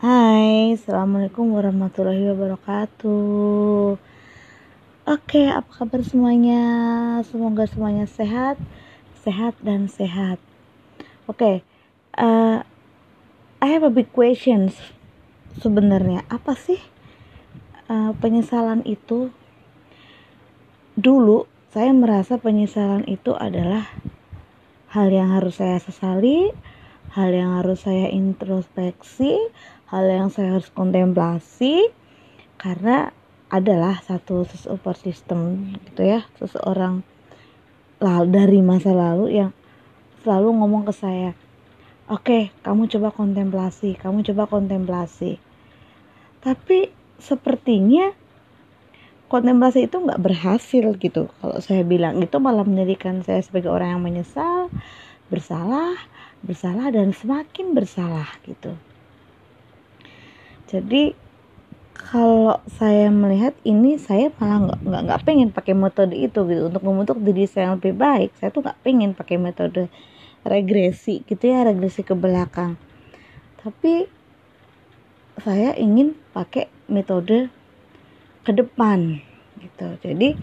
Hai, Assalamualaikum warahmatullahi wabarakatuh Oke, apa kabar semuanya? Semoga semuanya sehat, sehat dan sehat Oke, uh, I have a big questions Sebenarnya, apa sih uh, penyesalan itu? Dulu, saya merasa penyesalan itu adalah hal yang harus saya sesali hal yang harus saya introspeksi, hal yang saya harus kontemplasi karena adalah satu support system gitu ya, seseorang lalu dari masa lalu yang selalu ngomong ke saya, "Oke, okay, kamu coba kontemplasi, kamu coba kontemplasi." Tapi sepertinya kontemplasi itu nggak berhasil gitu. Kalau saya bilang itu malah menjadikan saya sebagai orang yang menyesal bersalah bersalah dan semakin bersalah gitu jadi kalau saya melihat ini saya malah nggak nggak nggak pengen pakai metode itu gitu. Untuk membentuk diri saya yang lebih baik saya tuh nggak pengen pakai metode regresi gitu ya regresi ke belakang. Tapi saya ingin pakai metode ke depan gitu. Jadi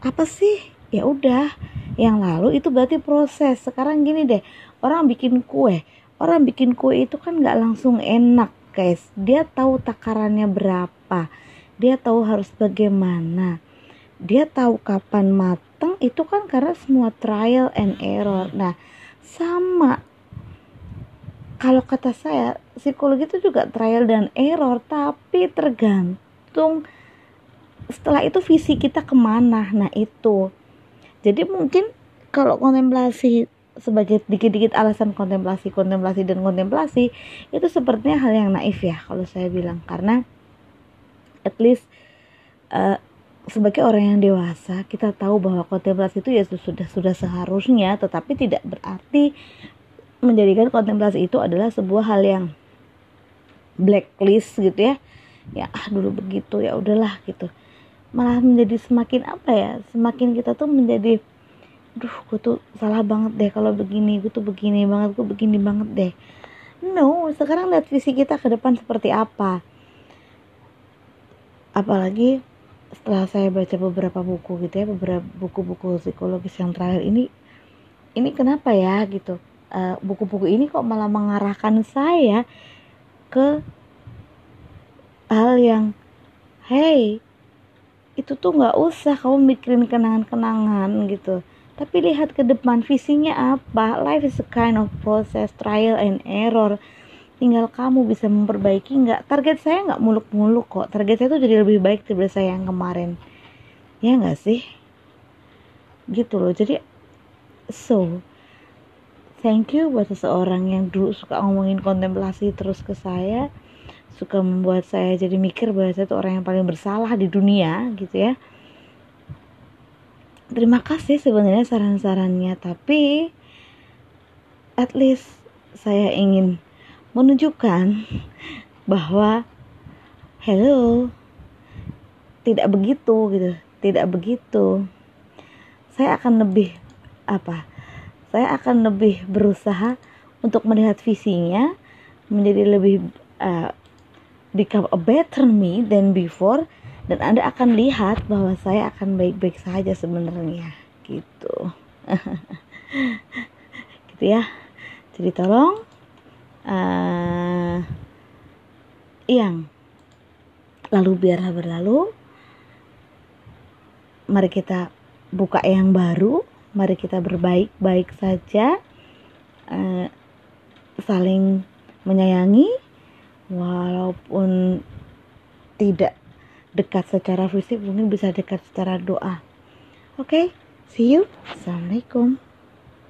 apa sih? Ya udah yang lalu itu berarti proses. Sekarang gini deh orang bikin kue. Orang bikin kue itu kan nggak langsung enak guys dia tahu takarannya berapa dia tahu harus bagaimana dia tahu kapan matang itu kan karena semua trial and error. Nah sama kalau kata saya psikologi itu juga trial dan error tapi tergantung setelah itu visi kita ke mana. Nah itu. Jadi mungkin kalau kontemplasi sebagai dikit-dikit alasan kontemplasi, kontemplasi dan kontemplasi itu sepertinya hal yang naif ya kalau saya bilang. Karena at least uh, sebagai orang yang dewasa kita tahu bahwa kontemplasi itu ya sudah sudah seharusnya tetapi tidak berarti menjadikan kontemplasi itu adalah sebuah hal yang blacklist gitu ya. Ya ah dulu begitu ya udahlah gitu. Malah menjadi semakin apa ya semakin kita tuh menjadi duh gue tuh salah banget deh kalau begini. Gue tuh begini banget gue begini banget deh. No sekarang lihat visi kita ke depan seperti apa. Apalagi setelah saya baca beberapa buku gitu ya beberapa buku-buku psikologis yang terakhir ini ini kenapa ya gitu. Eh, buku-buku uh, ini kok malah mengarahkan saya ke hal yang hey itu tuh nggak usah kamu mikirin kenangan-kenangan gitu tapi lihat ke depan visinya apa? Life is a kind of process trial and error. Tinggal kamu bisa memperbaiki nggak? Target saya nggak muluk-muluk kok. Target saya tuh jadi lebih baik daripada saya yang kemarin. Ya nggak sih? Gitu loh. Jadi so thank you buat seseorang yang dulu suka ngomongin kontemplasi terus ke saya. Suka membuat saya jadi mikir bahwa saya tuh orang yang paling bersalah di dunia gitu ya terima kasih sebenarnya saran-sarannya tapi at least saya ingin menunjukkan bahwa hello tidak begitu gitu. Tidak begitu. Saya akan lebih apa saya akan lebih berusaha untuk melihat visinya menjadi lebih uh, become a better me than before dan Anda akan lihat bahwa saya akan baik-baik saja sebenarnya gitu. gitu ya. Jadi tolong uh, yang lalu biarlah berlalu. Mari kita buka yang baru, mari kita berbaik-baik saja. Uh, saling menyayangi walaupun tidak dekat secara fisik mungkin bisa dekat secara doa oke okay? see you assalamualaikum